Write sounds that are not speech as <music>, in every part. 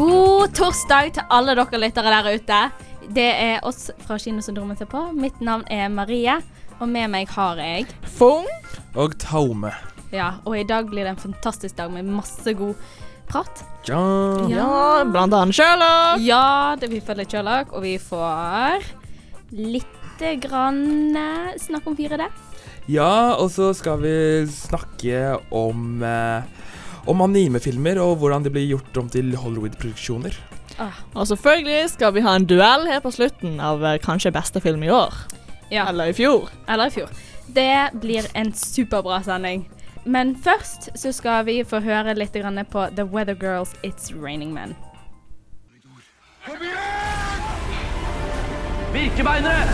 God torsdag til alle dere lyttere der ute. Det er oss fra Kinosyndromet ser på. Mitt navn er Marie, og med meg har jeg Fung. Og Taume. Ja, og i dag blir det en fantastisk dag med masse god prat. Ja. Ja, blant annet Sherlock. Ja, det vi følger Sherlock, og vi får lite grann eh, snakk om 4D. ja, og så skal vi snakke om eh, om animefilmer og hvordan de blir gjort om til Hollywood-produksjoner. Og selvfølgelig skal vi ha en duell her på slutten av eh, kanskje beste film i år. Ja, Eller i fjor. eller i fjor. Det blir en superbra sending. Men først så skal vi få høre litt på The Weather Girls It's Raining Men. Birkebeinere!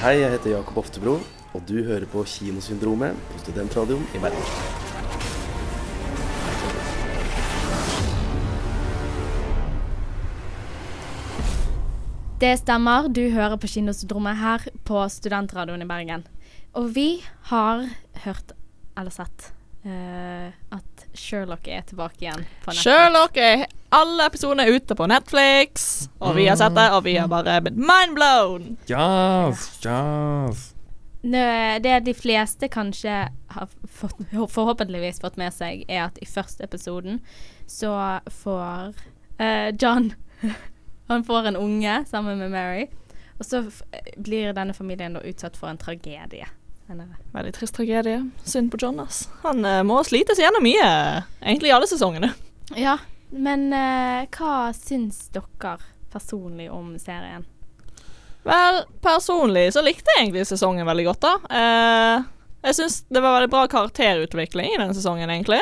Hei, jeg heter Jakob Oftebro, og du hører på Kinosyndromet på Studentradioen i Bergen. Det stemmer, du hører på Kinosyndromet her på Studentradioen i Bergen. Og vi har hørt, eller sett, uh, at Sherlock er tilbake igjen på Netflix. Sherlock er alle episodene er ute på Netflix, og vi har sett det, og vi har bare blitt mindblown. Yes, jazz. Det de fleste kanskje har fått, forhåpentligvis fått med seg, er at i første episoden så får uh, John <laughs> Han får en unge sammen med Mary. Og så blir denne familien da utsatt for en tragedie. Veldig trist tragedie. Synd på John, ass. Han uh, må slites gjennom mye, egentlig i alle sesongene. Ja, men uh, hva syns dere personlig om serien? Vel, personlig så likte jeg egentlig sesongen veldig godt, da. Eh, jeg syns det var veldig bra karakterutvikling i denne sesongen, egentlig.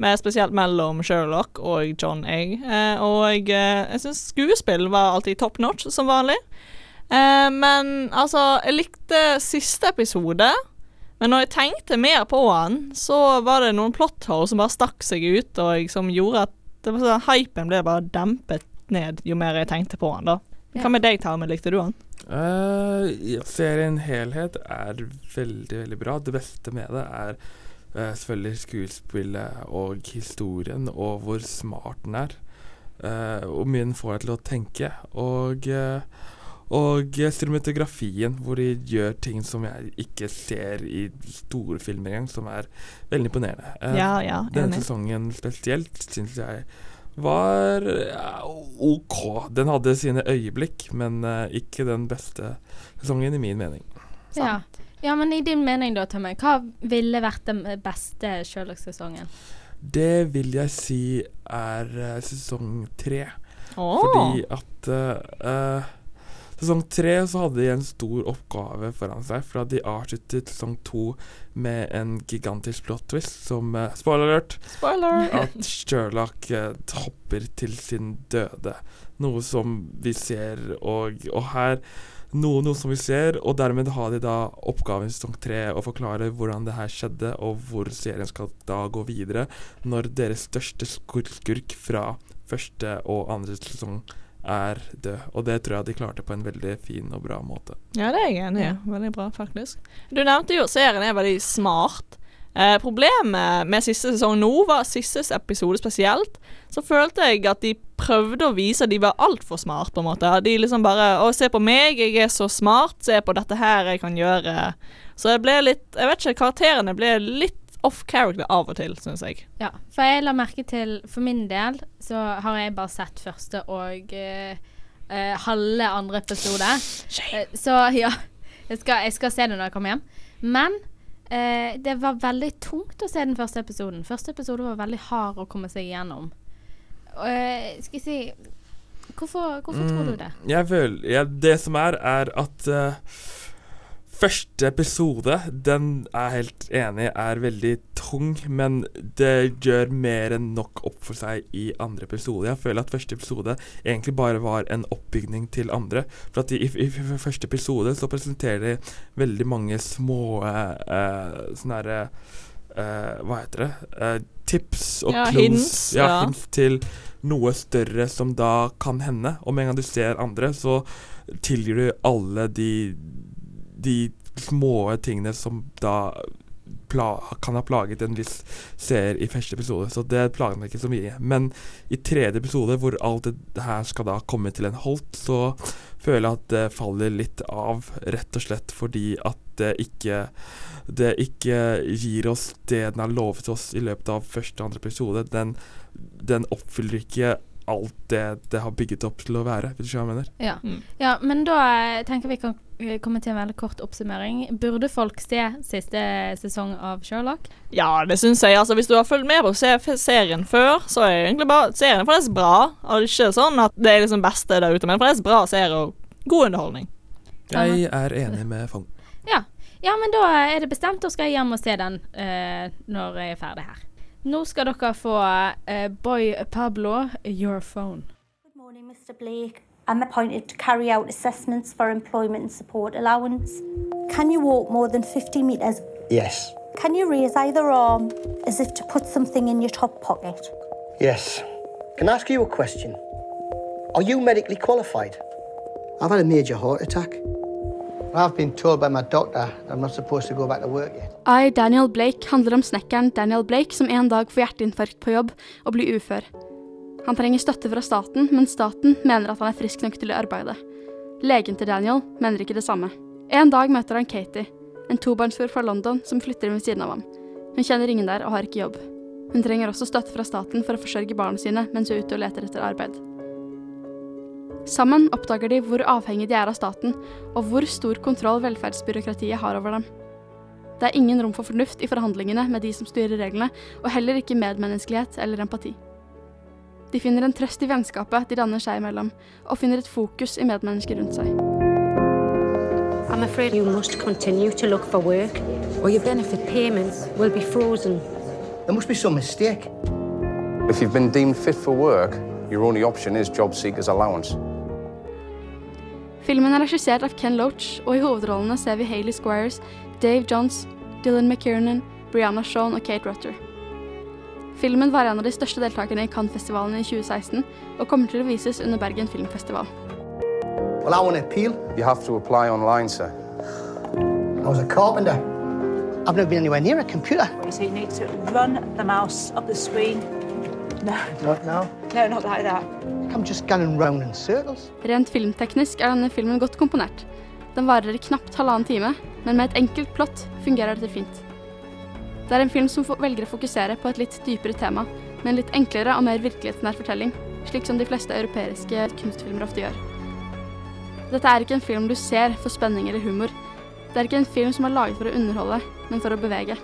Med spesielt mellom Sherlock og John Egg. Eh, og eh, jeg syns skuespill var alltid top notch, som vanlig. Eh, men altså, jeg likte siste episode. Men når jeg tenkte mer på han, så var det noen plot holes som bare stakk seg ut, og som gjorde at det var sånn, hypen ble bare dempet ned jo mer jeg tenkte på han, da. Hva med deg, Tarmen, Likte du han? Uh, serien helhet er veldig, veldig bra. Det beste med det er uh, selvfølgelig skuespillet og historien, og hvor smart den er. Uh, og mye den får deg til å tenke. Og uh, og cinematografien, hvor de gjør ting som jeg ikke ser i store filmer engang, som er veldig imponerende. Uh, Ja, ja, Denne sesongen spesielt syns jeg var ja, OK. Den hadde sine øyeblikk, men eh, ikke den beste sesongen, i min mening. Ja. ja, men i din mening da, Tømme, hva ville vært den beste Sherlock-sesongen? Det vil jeg si er eh, sesong tre. Oh. Fordi at uh, eh, Sesong tre så hadde de en stor oppgave foran seg, for de avsluttet sesong to med en gigantisk plot twist som uh, Spoiler alert! Spoiler! <laughs> At Sherlock uh, hopper til sin døde. Noe som vi ser, og, og her noe, noe som vi ser, og dermed har de da oppgaven i sesong tre å forklare hvordan det her skjedde, og hvor serien skal da gå videre når deres største skurk fra første og andre sesong er død. Og det tror jeg de klarte på en veldig fin og bra måte. Ja, det er jeg enig i. Veldig bra, faktisk. Du nevnte jo at serien er veldig smart. Eh, problemet med siste sesong nå var siste episode spesielt. Så følte jeg at de prøvde å vise at de var altfor smart, på en måte. De liksom bare Å, se på meg, jeg er så smart. Se på dette her jeg kan gjøre. Så jeg ble litt Jeg vet ikke, karakterene ble litt off character av og til, syns jeg. Ja, for jeg la merke til For min del så har jeg bare sett første og uh, uh, halve andre episode. Uh, så ja, jeg skal, jeg skal se det når jeg kommer hjem. Men eh, det var veldig tungt å se den første episoden. Første episode var veldig hard å komme seg igjennom. Eh, skal jeg si Hvorfor, hvorfor tror du det? Mm, Jeg føler ja, Det som er, er at Første episode, den er jeg helt enig er veldig tung, men det gjør mer enn nok opp for seg i andre episode. Jeg føler at første episode egentlig bare var en oppbygning til andre. For at i, i, i første episode så presenterer de veldig mange små eh, sånne herre eh, Hva heter det? Eh, tips og Ja, clues. hints, Ja, ja. hints til noe større som da kan hende. Og med en gang du ser andre, så tilgir du alle de de små tingene som da kan ha plaget en viss seer i første episode. Så det plager meg ikke så mye. Men i tredje episode, hvor alt det her skal da komme til en holdt, så føler jeg at det faller litt av, rett og slett fordi at det ikke det ikke gir oss det den har lovet oss i løpet av første og andre episode. Den, den oppfyller ikke alt det det har bygget opp til å være, hvis du skjønner hva jeg mener. Ja. Mm. ja, men da eh, tenker vi kan eh, komme til en veldig kort oppsummering. Burde folk se siste sesong av Sherlock? Ja, det syns jeg. Altså, hvis du har fulgt med på serien før, så er egentlig bare serien faktisk bra. Og det er ikke sånn at det er liksom beste der ute, men faktisk bra serie og god underholdning. Jeg er enig med Fong. Ja. ja, men da er det bestemt. Da skal jeg hjem og se den uh, når jeg er ferdig her. Nå skal dere få eh, Boy Pablo, Your Phone. Good morning, Mr. Blake. I'm appointed to carry out assessments for employment and support allowance. Can you walk more than 50 metres? Yes. Can you raise either arm as if to put something in your top pocket? Yes. Can I ask you a question? Are you medically qualified? I've had a major heart attack. I've been told by my doctor I'm not supposed to go back to work yet. I, Daniel Blake handler om snekkeren Daniel Blake som en dag får hjerteinfarkt på jobb og blir ufør. Han trenger støtte fra staten, men staten mener at han er frisk nok til å arbeide. Legen til Daniel mener ikke det samme. En dag møter han Katie, en tobarnsfrue fra London som flytter inn ved siden av ham. Hun kjenner ingen der og har ikke jobb. Hun trenger også støtte fra staten for å forsørge barna sine mens hun er ute og leter etter arbeid. Sammen oppdager de hvor avhengig de er av staten, og hvor stor kontroll velferdsbyråkratiet har over dem. Det er ingen rom for fornuft i forhandlingene med de som styrer reglene, og heller ikke medmenneskelighet eller empati. De finner en trøst i vennskapet de danner seg imellom, og finner et fokus i medmennesker rundt seg. I'm afraid you must continue to look for work, or your benefit payments will be frozen. There must be some mistake. If you've been deemed fit for work, your only option is job seekers allowance. Filmen er regissert av Ken Loach, og i hovedrollene ser vi Hayley Squires, Dave Johns, Dylan McKiernan, Brianna Shawn og Kate Rutter. Filmen var en av de største deltakerne i Cannes-festivalen i 2016, og kommer til å vises under Bergen Filmfestival. Well, I want to appeal. You have to apply online, sir. I was a carpenter. I've never been anywhere near a computer. So you need to run the mouse up the screen. No, Not now. no, not like that. I'm just going round in circles. Rent filmteknisk er denne filmen godt komponert. Den varer i knapt halvannen time, men med et enkelt plott fungerer dette fint. Det er en film som velger å fokusere på et litt dypere tema, med en litt enklere og mer virkelighetsnær fortelling, slik som de fleste europeiske kunstfilmer ofte gjør. Dette er ikke en film du ser for spenning eller humor. Det er ikke en film som er laget for å underholde, men for å bevege.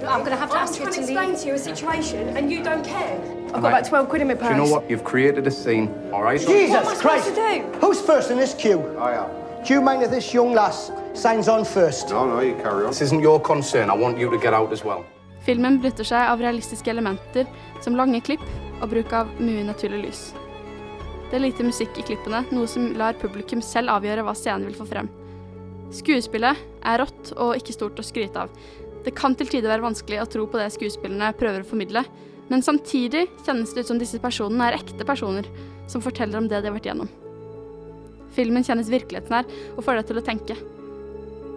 I'm going to have to ask you to explain to you a situation and you don't care. I've got about 12 quid in my Do purse. you know what? You've created a scene, all right? Jesus Christ! to do? Who's first in this queue? I am. Do you mind if this young lass signs on first? No, no, you carry on. This isn't your concern. I want you to get out as well. Filmen benytter seg av realistiske elementer som lange klipp og bruk av mye naturlig lys. Det er lite musikk i klippene, noe som lar publikum selv avgjøre hva scenen vil få frem. Skuespillet er rått og ikke stort å skryte av. Det kan til tider være vanskelig å tro på det skuespillerne prøver å formidle, men samtidig kjennes det ut som disse personene er ekte personer som forteller om det de har vært gjennom. Filmen kjennes virkelighetsnær og får deg til å tenke.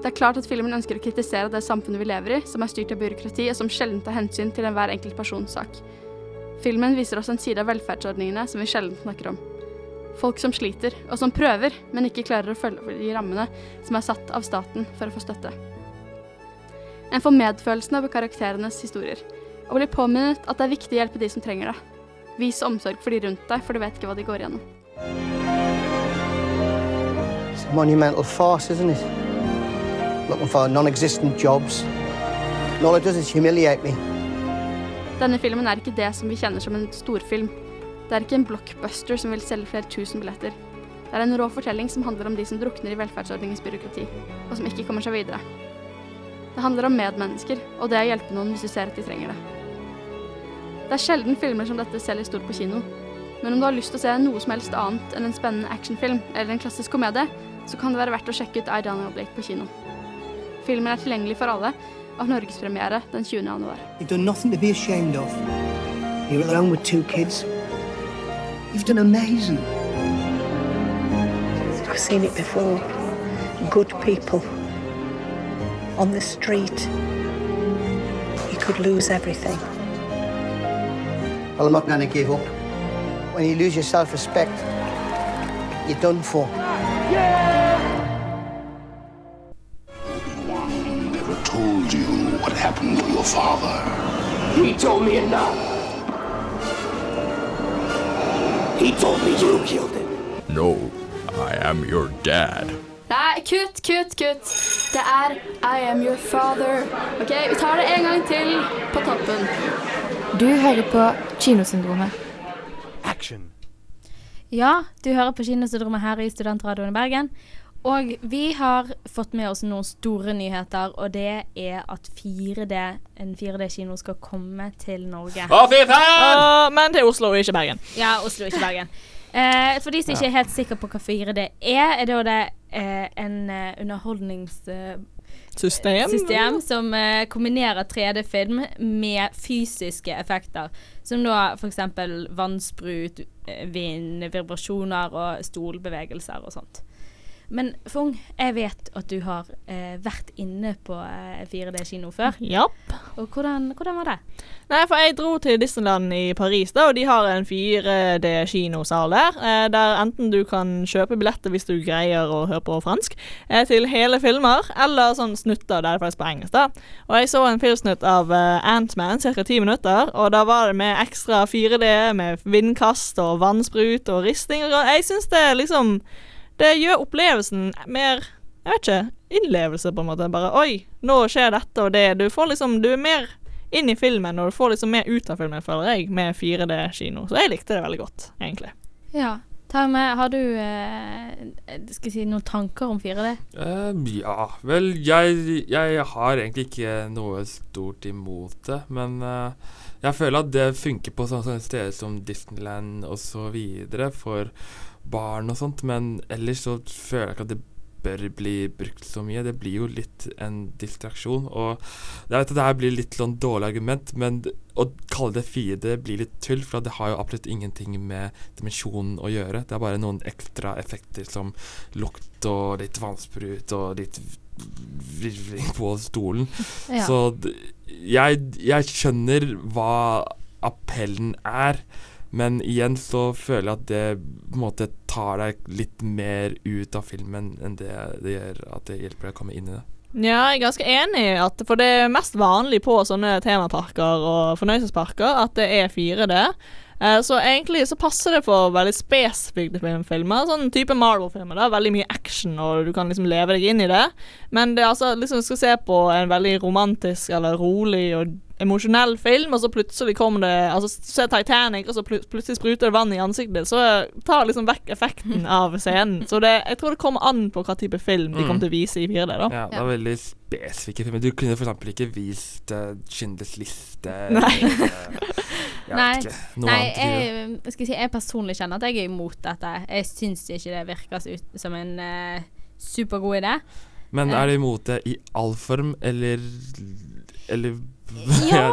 Det er klart at filmen ønsker å kritisere det samfunnet vi lever i, som er styrt av byråkrati og som sjelden tar hensyn til enhver enkelt persons sak. Filmen viser oss en side av velferdsordningene som vi sjelden snakker om. Folk som sliter, og som prøver, men ikke klarer å følge de rammene som er satt av staten for å få støtte. En får medfølelsen av karakterenes historier, og blir påminnet at det er viktig å hjelpe de som trenger det. Vis omsorg for de rundt deg, for du vet ikke hva de går igjennom. Monumental farce, isn't it? Looking for non-existent jobs. And all it does is humiliate me. Denne filmen er ikke det som vi kjenner som en storfilm. Det er ikke en blockbuster som vil selge flere tusen billetter. Det er en rå fortelling som handler om de som drukner i velferdsordningens byråkrati, og som ikke kommer seg videre. Det handler om medmennesker, og det å hjelpe noen hvis du ser at de trenger det. Det er sjelden filmer som dette selger stort på kino, men om du har lyst til å se noe som helst annet enn en spennende actionfilm eller en klassisk komedie, så kan det være verdt å sjekke ut I, Daniel Blake på kino. Filmen er tilgjengelig for alle, av norgespremiere den 20. januar. You've done nothing to be ashamed of. You're alone with two kids. You've done amazing. I've seen it before. Good people on the street. You could lose everything. Well, I'm not going to give up. When you lose your self-respect, you're done for. Never told you what happened to your father. He told me enough. He told me you killed him. No, I am your dad. Nei, kutt, kutt, kutt. Det er I am your father. OK, vi tar det en gang til på toppen. Du hører på Kinosyndromet. Ja, du hører på Kinosyndromet her i Studentradioen i Bergen. Og vi har fått med oss noen store nyheter, og det er at 4D, en 4D-kino skal komme til Norge. Å, fy faen! Uh, men til Oslo, ikke Bergen. Ja, Oslo, ikke Bergen. Eh, for de som ikke er helt sikre på hva 4D er, er da det eh, en eh, underholdnings... System? system som uh, kombinerer 3D-film med fysiske effekter. Som da f.eks. vannsprut, eh, vind, vibrasjoner og stolbevegelser og sånt. Men Fung, jeg vet at du har eh, vært inne på eh, 4D-kino før. Ja. Og hvordan, hvordan var det? Nei, for jeg dro til Disneyland i Paris, da, og de har en 4D-kinosal der. Eh, der enten du kan kjøpe billetter hvis du greier å høre på fransk, eh, til hele filmer, eller sånn snutter der det faktisk på engelsk. da. Og jeg så en filmsnutt av eh, Antman, ca. ti minutter, og da var det med ekstra 4D, med vindkast og vannsprut og risting. og Jeg syns det liksom Det gjør opplevelsen mer jeg vet ikke, innlevelse, på en måte. Bare oi, nå skjer dette og det. Du får liksom Du er mer inn i filmen, og du får liksom mer ut av filmen, føler jeg, med 4D-kino. Så jeg likte det veldig godt, egentlig. Ja. Med, har du eh, skal si, noen tanker om 4D? Um, ja, vel, jeg, jeg har egentlig ikke noe stort imot det, men uh, jeg føler at det funker på sånne, sånne steder som Disneyland videre for barn og sånt, men ellers så føler jeg ikke at det bør bli brukt så mye. Det blir jo litt en distraksjon. Og jeg vet at det her blir litt sånn dårlig argument, men å kalle det 4D blir litt tull, for det har jo absolutt ingenting med dimensjonen å gjøre. Det er bare noen ekstra effekter som lukt og litt vannsprut og litt virvling på stolen. Ja. Så jeg, jeg skjønner hva appellen er. Men igjen så føler jeg at det på en måte tar deg litt mer ut av filmen enn det det gjør at det hjelper deg å komme inn i det. Ja, jeg er ganske enig, at, for det er mest vanlig på sånne temaparker og fornøyelsesparker at det er 4D. Eh, så egentlig så passer det for veldig spesifikke filmer, sånn type Marvel-filmer. Er veldig mye action, og du kan liksom leve deg inn i det. Men det er altså liksom du skal se på en veldig romantisk eller rolig og emosjonell film, og så plutselig kommer det Altså, se Titanic, og så pl plutselig spruter det vann i ansiktet, så tar liksom vekk effekten <laughs> av scenen. Så det, jeg tror det kommer an på hva type film de Mm. kommer til å vise i 4D, da. Ja, det er veldig spesifikke filmer. Du kunne eksempel ikke vist uh, Schindlers liste. <laughs> Nei. eller, eh, <laughs> jeg Nei, nei annet. jeg, jeg, skal si, jeg personlig kjenner at jeg er imot dette. Jeg syns ikke det virker ut som en uh, supergod idé. Men Eh. er du imot det i all form, eller Eller Ja,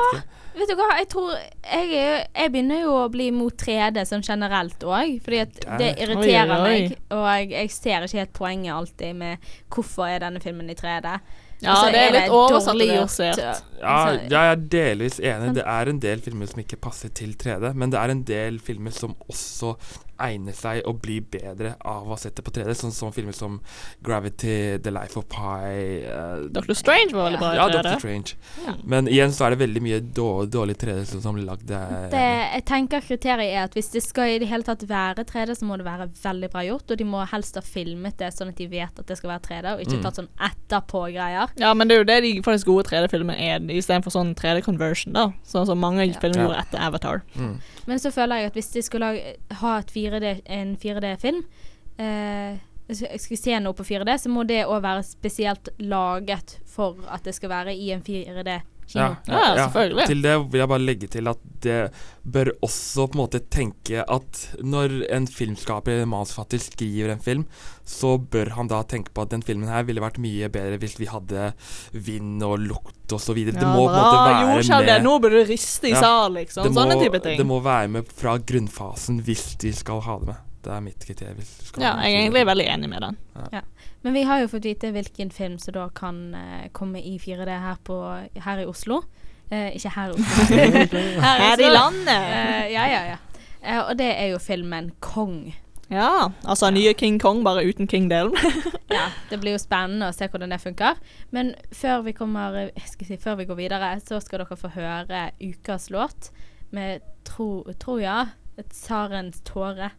vet du hva, jeg tror Jeg, er- jeg begynner jo å bli mot 3D sånn generelt òg, fordi at det irriterer Oi, oi. meg. Og jeg, jeg ser ikke helt poenget alltid med hvorfor er denne filmen i 3D. Ja, altså, det er litt oversaturnert. dårliggjort, Ja, altså, jeg er delvis enig. Det er en del filmer som ikke passer til 3D, men det er en del filmer som også egner seg å bli bedre av å sette på 3D, sånn som filmer som Gravity, The Life of Pi uh, Dr. Strange var veldig bra i Ja, 3D. Dr. Strange. Ja. Men igjen så er det veldig mye dårlig, dårlig 3D som, som lagd eh, det, jeg tenker kriteriet er at hvis det skal i det hele tatt være 3D, så må det være veldig bra gjort, og de må helst ha filmet det sånn at de vet at det skal være 3D, og ikke Mm. tatt sånn etterpå-greier. Ja, men det er jo det de faktisk gode 3D-filmene er, istedenfor sånn 3D-conversion, da. Sånn som mange filmer Ja. gjorde etter Avatar. Men så føler jeg at hvis de skulle ha et 4D, en 4D-film, eh, jeg skal se noe på 4D, så må det òg være spesielt laget for at det skal være i en 4D-kino. Ja, selvfølgelig. Til det vil jeg bare legge til at det bør også på en måte tenke at når en filmskaper eller manusforfatter skriver en film, så bør han da tenke på at den filmen her ville vært mye bedre hvis vi hadde vind og lukt osv. Ja, det må på en måte være jordskjelv, med Nå bør du riste i sal, liksom. det må- Sånne type ting. Det må være med fra grunnfasen hvis de skal ha det med. Det er mitt kriterium. Ja, jeg er egentlig veldig enig med den. Ja. Men vi har jo fått vite hvilken film som da kan eh, komme i 4D her, på, her i Oslo. Eh, ikke her i Oslo. <laughs> Her i Oslo. landet. Eh, ja, ja, ja. Eh, og det er jo filmen Kong. Ja, altså nye King Kong, bare uten King-delen. <laughs> ja, det blir jo spennende å se hvordan det funker. Men før vi kommer skal si, Før vi går videre, så skal dere få høre ukas låt med tro, Troja, et tsarens tåre.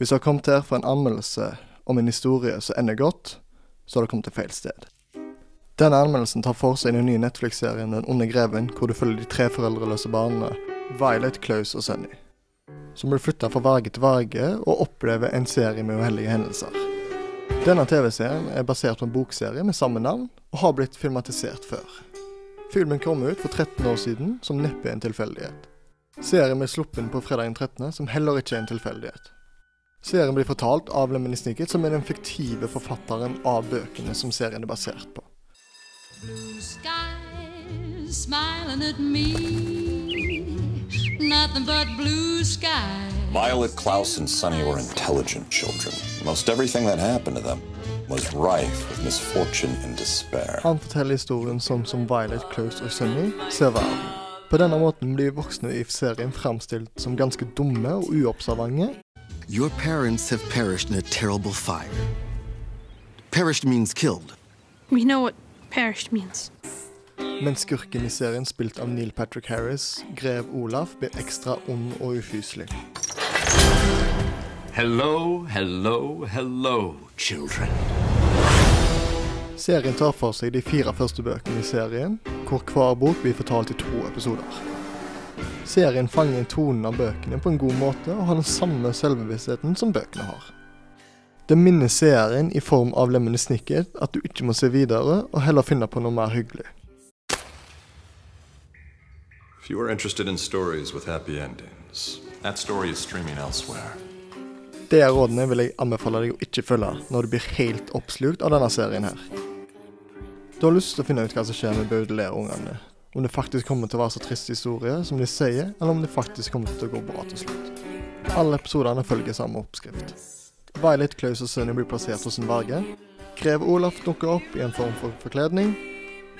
Hvis du har kommet her for en anmeldelse om en historie som ender godt, så har du kommet til feil sted. Denne anmeldelsen tar for seg den nye Netflix-serien Den onde greven, hvor du følger de tre foreldreløse barna Violet, Klaus og Sunny, som blir flytta fra verge til verge og opplever en serie med uheldige hendelser. Denne TV-serien er basert på en bokserie med samme navn, og har blitt filmatisert før. Filmen kom ut for 13 år siden, som neppe er en tilfeldighet. Serien ble sluppet på fredag den 13., som heller ikke er en tilfeldighet. Serien blir fortalt av Lemony Snicket, som er den fiktive forfatteren av bøkene som serien er basert på. Blue skies smiling at me. Nothing but blue skies. Violet, Klaus, and Sonny were intelligent children. Most everything that happened to them was rife with misfortune and despair. Han forteller historien sånn som Violet, Klaus og Sunny ser verden. På denne måten blir voksne i serien framstilt som ganske dumme og uobservante. Your parents have perished in a terrible fire. Perished means killed. We know what perished means. Men skurken i serien, spilt av Neil Patrick Harris, grev Olaf, blir ekstra ond og ufyselig. Hello, hello, hello, children. Serien tar for seg de fire første bøkene i serien, hvor hver bok blir fortalt i to episoder. Serien fanger tonen av bøkene på en god måte og har den samme selvbevisstheten som bøkene har. Det minner serien i form av Lemmene Snicket at du ikke må se videre og heller finne på noe mer hyggelig. If you are interested in stories with happy endings, that story is streaming elsewhere. Det er rådene vil jeg anbefale deg å ikke følge når du blir helt oppslukt av denne serien her. Du har lyst til å finne ut hva som skjer med Baudelaire-ungene. Om det faktisk kommer til å være så trist historie som de sier, eller om det faktisk kommer til å gå bra til slutt. Alle episodene følger samme oppskrift. Violet, Klaus og Sunny blir plassert hos en verge. Grev Olaf dukker opp i en form for forkledning.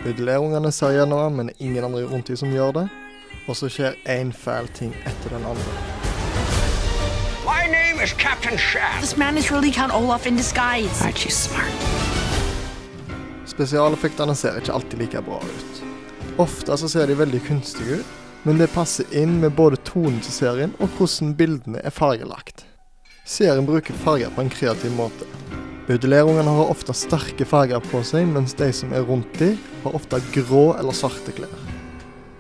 Baudelaire-ungene ser gjennom ham, men det er ingen andre rundt dem som gjør det. Og så skjer én fæl ting etter den andre. My name is Captain Shaft. This man is really Count Olaf in disguise. Aren't you smart? Spesialeffektene ser ikke alltid like bra ut. Ofte så ser de veldig kunstige ut, men det passer inn med både tonen til serien og hvordan bildene er fargelagt. Serien bruker farger på en kreativ måte. Baudelaire-ungene har ofte sterke farger på seg, mens de som er rundt dem, har ofte grå eller svarte klær.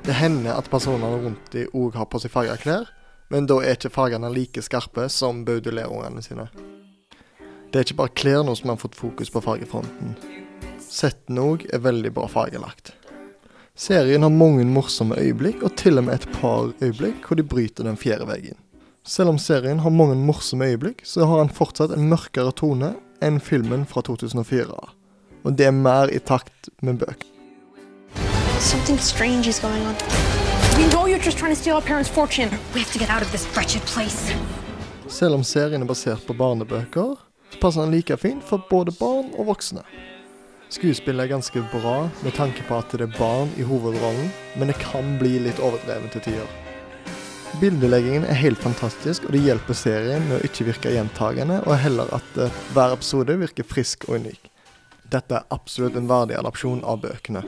Det hender at personene rundt dem òg har på seg farga klær, men da er ikke fargene like skarpe som Baudelaire-ungene sine. Det er ikke bare klærne som har fått fokus på fargefronten. Settene òg er veldig bra fargelagt. Serien har mange morsomme øyeblikk, og til og med et par øyeblikk hvor de bryter den fjerde veggen. Selv om serien har mange morsomme øyeblikk, så har han fortsatt en mørkere tone enn filmen fra 2004. Og det er mer i takt med bøkene. Something strange is going on. We know you're just trying to steal our parents' fortune. We have to get out of this wretched place. Selv om serien er basert på barnebøker, så passer den like fint for både barn og voksne. Skuespillet er ganske bra med tanke på at det er barn i hovedrollen, men det kan bli litt overdrevet til tider. Bildeleggingen er helt fantastisk, og det hjelper serien med å ikke virke gjentagende, og heller at eh, hver episode virker frisk og unik. Dette er absolutt en verdig adopsjon av bøkene.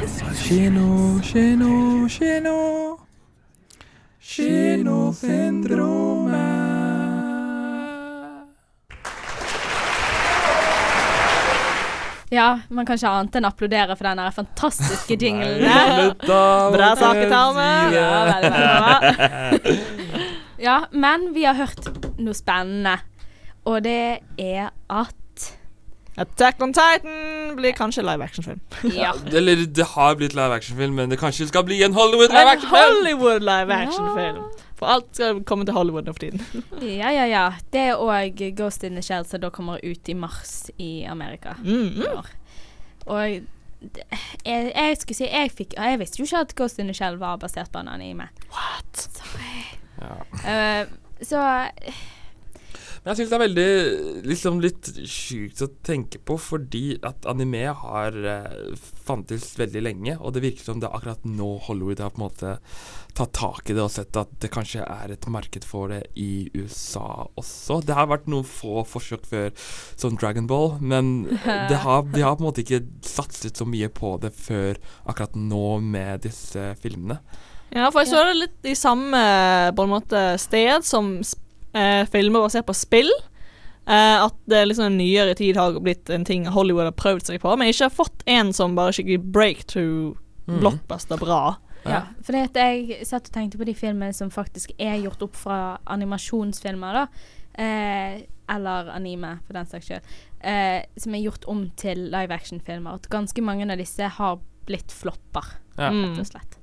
Kino, kino, kino. Kinosyndromet. Ja, man kan ikke annet enn applaudere for den fantastiske jinglen. Slutt Bra må sak, i Tarmen. Ja, veldig, veldig bra. <laughs> Ja, men vi har hørt noe spennende, og det er at Attack on Titan blir kanskje live action-film. <laughs> Ja. Eller det har blitt live action-film, men det kanskje skal bli en Hollywood live action-film. Hollywood live action-film. For alt skal komme til Hollywood nå for tiden. <laughs> Ja, ja, ja. Det er òg Ghost in the Shell som da kommer ut i mars i Amerika. Mm, i. Og jeg, jeg skulle si jeg fikk Jeg visste jo ikke at Ghost in the Shell var basert på en anime. What? Ja. Uh, så Men jeg syns det er veldig liksom litt sjukt å tenke på, fordi at anime har uh, fantes veldig lenge, og det virker som det er akkurat nå Hollywood har på en måte tatt tak i det og sett at det kanskje er et marked for det i USA også. Det har vært noen få forsøk før, som Dragon Ball, men <laughs> det har, de har på en måte ikke satset så mye på det før akkurat nå med disse filmene. Ja, for jeg så det litt i samme på en måte sted som eh, filmer basert på spill. Eh, at det liksom en nyere tid har blitt en ting Hollywood har prøvd seg på, men ikke har fått en som bare skikkelig breakthrough mm. blockbuster bra. Ja, for jeg satt og tenkte på de filmene som faktisk er gjort opp fra animasjonsfilmer, da. Eh, eller anime, for den saks skyld. Eh, som er gjort om til live action-filmer. At ganske mange av disse har blitt flopper, Ja. rett og slett.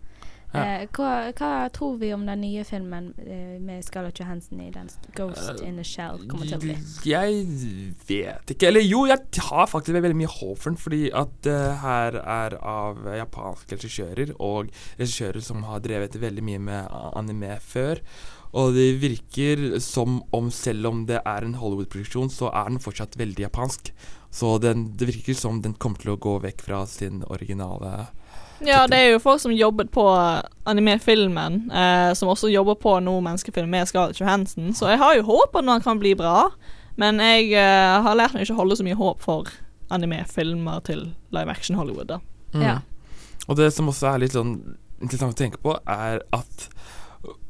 Ja. Eh, hva, hva tror vi om den nye filmen eh, med Scarlett Johansson i den Ghost in the Shell kommer til å bli? Jeg vet ikke. Eller jo, jeg har faktisk veldig mye håp for den, fordi at det her er av japanske regissører, og regissører som har drevet veldig mye med anime før. Og det virker som om selv om det er en Hollywood-produksjon, så er den fortsatt veldig japansk. Så den, det virker som den kommer til å gå vekk fra sin originale Ja, det er jo folk som jobbet på anime-filmen, eh, som også jobber på noe menneskefilm med Scarlett Johansson, så jeg har jo håp at den kan bli bra, men jeg eh, har lært meg ikke å holde så mye håp for anime-filmer til live action Hollywood, da. Mm. Ja. Og det som også er litt sånn interessant å tenke på, er at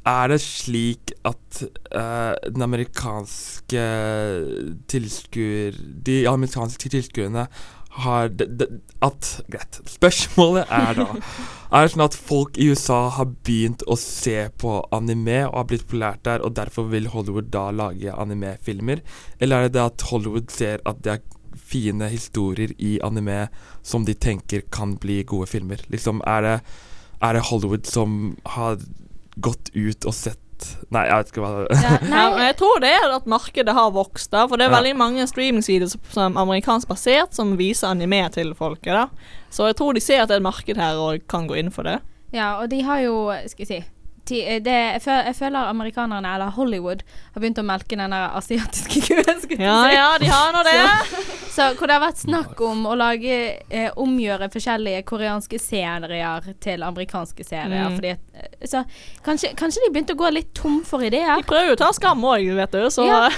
er det slik at uh, den amerikanske tilskuer De amerikanske tilskuerne har det, det, At Greit. Spørsmålet er da Er det sånn at folk i USA har begynt å se på anime og har blitt populært der, og derfor vil Hollywood da lage animefilmer? Eller er det det at Hollywood ser at det er fine historier i anime som de tenker kan bli gode filmer? Liksom, er det, er det Hollywood som har gått ut og sett Nei, jeg vet ikke hva det er. Ja, <laughs> jeg tror det er at markedet har vokst, da, for det er Ja. veldig mange streamingsider som, er amerikansk basert, som viser anime til folket, da. Så jeg tror de ser at det er et marked her og kan gå inn for det. Ja, og de har jo Skal jeg si det, jeg, føler amerikanerne, eller Hollywood, har begynt å melke den der asiatiske <laughs> kuen. Ja, ja, de har nå det. Så, <laughs> så hvor det har vært snakk om å lage eh, omgjøre forskjellige koreanske serier til amerikanske serier. Mm. Fordi at, eh, så kanskje, kanskje de begynte å gå litt tom for ideer. De prøver jo å ta skam òg, vet du, så Ja. <laughs>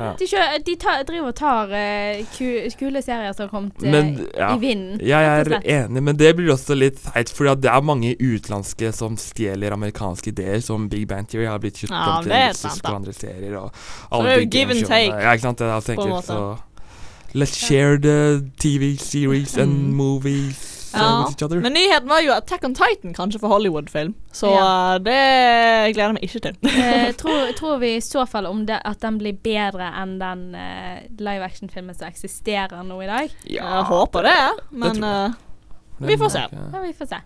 Ja. De, kjø, de tar, driver og tar eh, ku, kule serier som har kommet eh, Men, ja, i vinden. Jeg er enig, men det blir også litt teit, for det er mange utenlandske som stjeler amerikanske ideer, som Big Bang Theory har blitt kjøpt Ja, om til det er russisk og andre serier. Og det er jo give and take, Ja, ikke sant, det er tenker, på en måte. Så let's share the TV series and Mm. movies Ja. with each other. Men nyheten var jo Attack on Titan kanskje for Hollywood-film, så Ja. uh, det gleder jeg meg ikke til. Eh, <laughs> tror, tror vi i så fall om det, at den blir bedre enn den eh, live action-filmen som eksisterer nå i dag? jeg håper det, men det uh, vi får se. Ja, vi får se.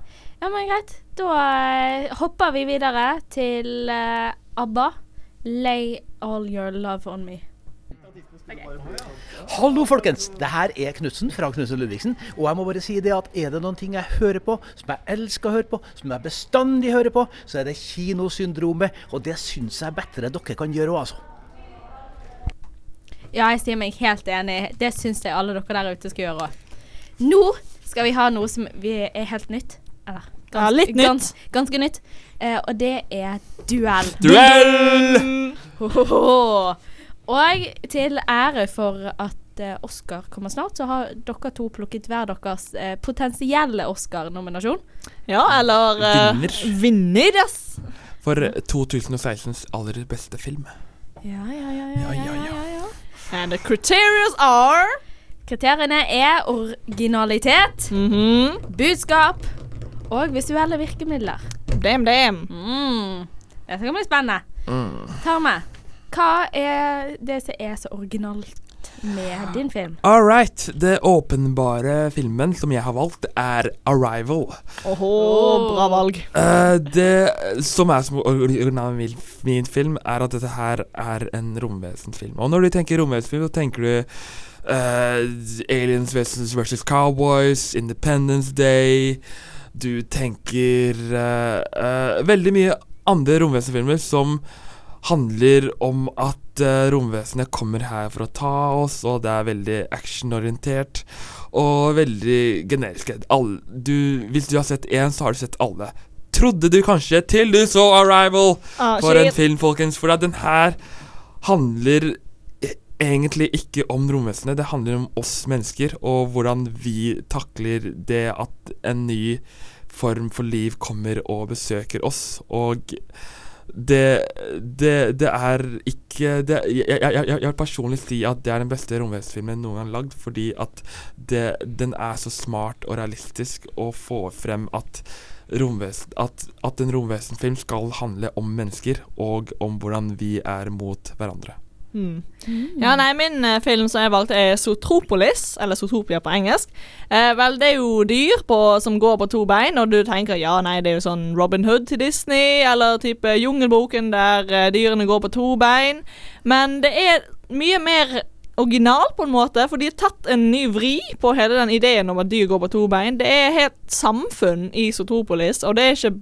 Ja, men greit. Da uh, hopper vi videre til uh, ABBA. Lay all your love on me. Hallo, folkens! Det her er Knutsen fra Knutsen Ludvigsen. Og jeg må bare si det at er det noen ting jeg hører på, som jeg elsker å høre på, som jeg bestandig hører på, så er det Kinosyndromet. Og det syns jeg bedre dere kan gjøre òg, altså. Ja, jeg sier meg helt enig. Det syns jeg alle dere der ute skal gjøre òg. Nå skal vi ha noe som vi er helt nytt. Eller Ja, litt nytt. Gans, ganske nytt. Uh, og det er duell. Duell! Hohoho. Og til ære for at eh, Oscar kommer snart, så har dere to plukket hver deres eh, potensielle Oscar-nominasjon. Ja, eller uh, Vinner. vinner, yes. For 2016s aller beste film. Ja, ja, ja. ja, ja, ja, ja. And the criterias are Kriteriene er originalitet, budskap og visuelle virkemidler. Damn, damn. Mm. Dette kan bli spennende. Tarme, hva er det som er så originalt med din film? All right. Det åpenbare filmen som jeg har valgt, er 'Arrival'. Åhå, bra valg. Uh, det som er som originalen min, min film, er at dette her er en romvesenfilm. Og når du tenker romvesenfilm, så tenker du uh, Aliens vs. versus Cowboys, Independence Day Du tenker uh, eh, veldig mye andre romvesenfilmer som handler om at uh, romvesenet kommer her for å ta oss, og det er veldig actionorientert og veldig generisk. All, du, hvis du har sett én, så har du sett alle. Trodde du kanskje til du så 'Arrival'? Ah, for en film, folkens. For den her handler e- egentlig ikke om romvesenet. Det handler om oss mennesker, og hvordan vi takler det at en ny form for liv kommer og besøker oss. Og det, det, det er ikke det, jeg, jeg, jeg, jeg vil personlig si at det er den beste romvesenfilmen noen gang lagd, fordi at den er så smart og realistisk å få frem at romvesen, at, at en romvesenfilm skal handle om mennesker og om hvordan vi er mot hverandre. Mm. Ja, nei, min eh, film som jeg valgte er Zootropolis, eller Zootopia på engelsk. Eh, vel, det er jo dyr på, som går på to bein, og du tenker ja, nei, det er jo sånn Robin Hood til Disney, eller type Jungelboken der eh, dyrene går på to bein. Men det er mye mer original på en måte, for de har tatt en ny vri på hele den ideen om at dyr går på to bein. Det er helt samfunn i Zootropolis, og det er ikke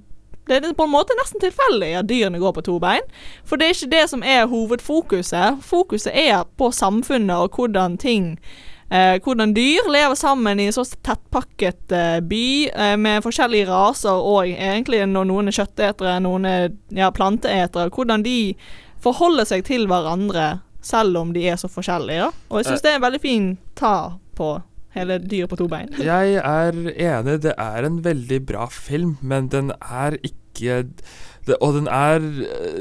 det er på en måte nesten tilfeldig at dyrene går på to bein. For det er ikke det som er hovedfokuset. Fokuset er på samfunnet og hvordan ting eh, Hvordan dyr lever sammen i en så tettpakket eh, by eh, med forskjellige raser og egentlig når noen er kjøttetere, noen er ja, planteetere. Hvordan de forholder seg til hverandre selv om de er så forskjellige. Da. Og jeg syns det er en veldig fin ta på hele dyr på to bein. <laughs> Jeg er enig, det er en veldig bra film, men den er ikke det, Og den er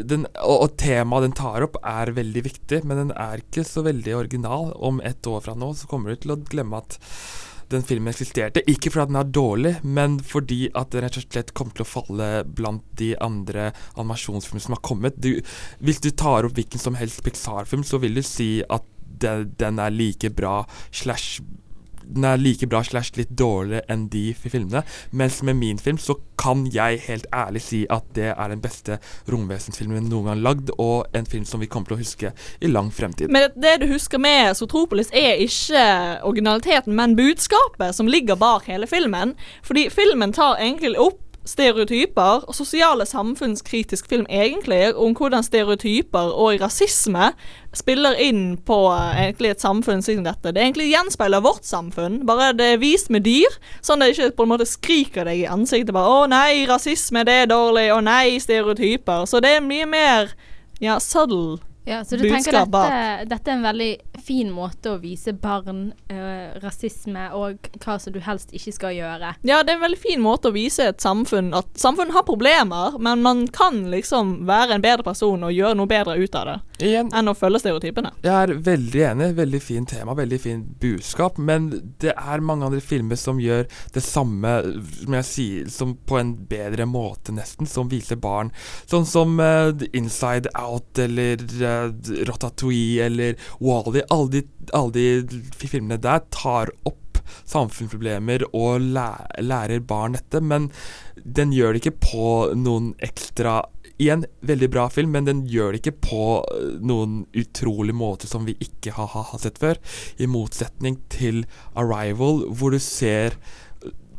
den, Og, og temaet den tar opp, er veldig viktig, men den er ikke så veldig original. Om et år fra nå så kommer du til å glemme at den filmen eksisterte. Ikke fordi den er dårlig, men fordi at den rett og slett kommer til å falle blant de andre animasjonsfilmene som har kommet. Du, hvis du tar opp hvilken som helst Pixar-film, så vil du si at den, den er like bra slash den er like bra slash litt dårligere enn de filmene. Mens med min film så kan jeg helt ærlig si at det er den beste romvesensfilmen noen gang lagd, og en film som vi kommer til å huske i lang fremtid. Men det du husker med Zootropolis, er ikke originaliteten, men budskapet som ligger bak hele filmen. Fordi filmen tar egentlig opp stereotyper og sosiale samfunnskritisk film egentlig om hvordan stereotyper og rasisme spiller inn på eh, egentlig et samfunn som dette. Det egentlig gjenspeiler vårt samfunn, bare det er vist med dyr, sånn at det ikke på en måte skriker deg i ansiktet bare 'Å nei, rasisme, det er dårlig', 'Å nei, stereotyper'. Så det er mye mer ja, subtle Ja, så du tenker dette, dette er en veldig fin måte å vise barn eh, rasisme og hva som du helst ikke skal gjøre. Ja, det er en veldig fin måte å vise et samfunn at samfunn har problemer, men man kan liksom være en bedre person og gjøre noe bedre ut av det. Igjen. Enn å følge stereotypene. Jeg er veldig enig. Veldig fint tema, veldig fint budskap. Men det er mange andre filmer som gjør det samme, som jeg sier, som på en bedre måte, nesten, som viser barn. Sånn som uh, Inside Out eller uh, Ratatouille eller Wall-E. Alle, de, alle de filmene der tar opp samfunnsproblemer og lærer, lærer barn dette, men den gjør det ikke på noen ekstra Igjen, veldig bra film, men den gjør det ikke på øh, noen utrolig måte som vi ikke har, har sett før. I motsetning til Arrival, hvor du ser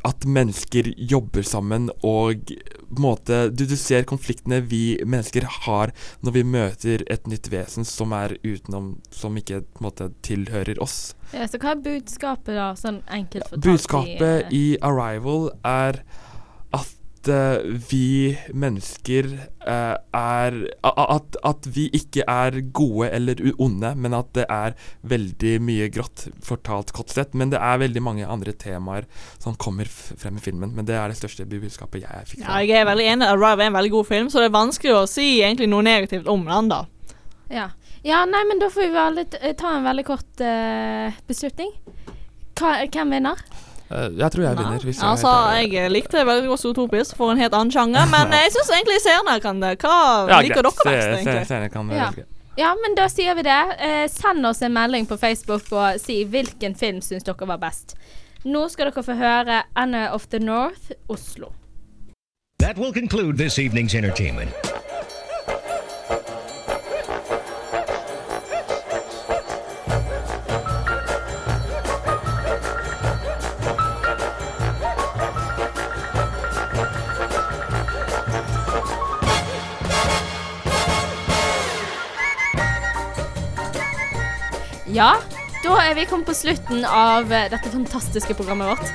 at mennesker jobber sammen og på en måte, du, du ser konfliktene vi mennesker har når vi møter et nytt vesen som er utenom, som ikke på en måte tilhører oss. Ja, så hva er budskapet, da, sånn enkelt fortalt? Budskapet i, i Arrival er at eh, vi mennesker eh, er At, at vi ikke er gode eller onde, men at det er veldig mye grått, fortalt kort sett. Men det er veldig mange andre temaer som kommer frem i filmen. Men det er det største budskapet jeg fikk Ja, jeg er veldig enig. Arrive er en veldig god film, så det er vanskelig å si egentlig noe negativt om den, da. ja. ja, nei, men da får vi veldig, ta en veldig kort uh, beslutning. hva, hvem vinner? Eh, jeg tror jeg vinner. Hvis jeg Altså, jeg likte veldig godt Zootopis for en helt annen sjanger, men <laughs> jeg syns egentlig seerne kan det. Hva Ja, liker greit. dere best, egentlig? se- se, kan Ja. Ja, men da sier vi det. Eh, send oss en melding på Facebook og si hvilken film syns dere var best. Nå skal dere få høre Anna of the North, Oslo. That will conclude this evening's entertainment. Ja, da er vi kommet på slutten av eh, dette fantastiske programmet vårt.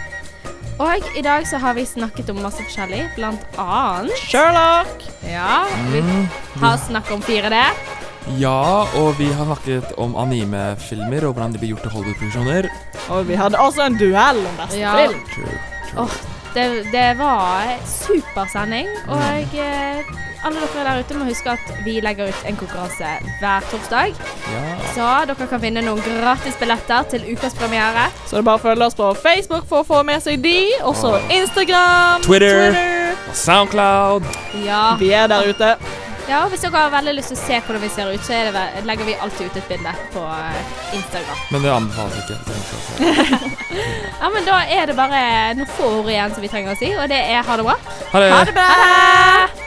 Og i dag så har vi snakket om masse forskjellig, blant annet Sherlock. Ja, vi Mm. har snakket om 4D. Ja, og vi har snakket om animefilmer og hvordan de blir gjort til Hollywood-produksjoner. Og vi hadde også en duell om beste Ja. film. Åh, det, det var supersending, og eh, alle dere der ute må huske at vi legger ut en konkurranse hver torsdag. Så dere kan vinne noen gratis billetter til ukas premiere. Så det er bare å følge oss på Facebook for å få med seg de. Også Og Instagram, Twitter. Twitter. Og Soundcloud. Ja. Vi er der ute. Ja, og Hvis dere har veldig lyst til å se hvordan vi ser ut, så er det vel, legger vi alltid ut et bilde på eh, Instagram. Men det anbefales ikke. det. <laughs> Ja, men Da er det bare noen få ord igjen som vi trenger å si, og det er ha det bra. Ha det. Ha det bra!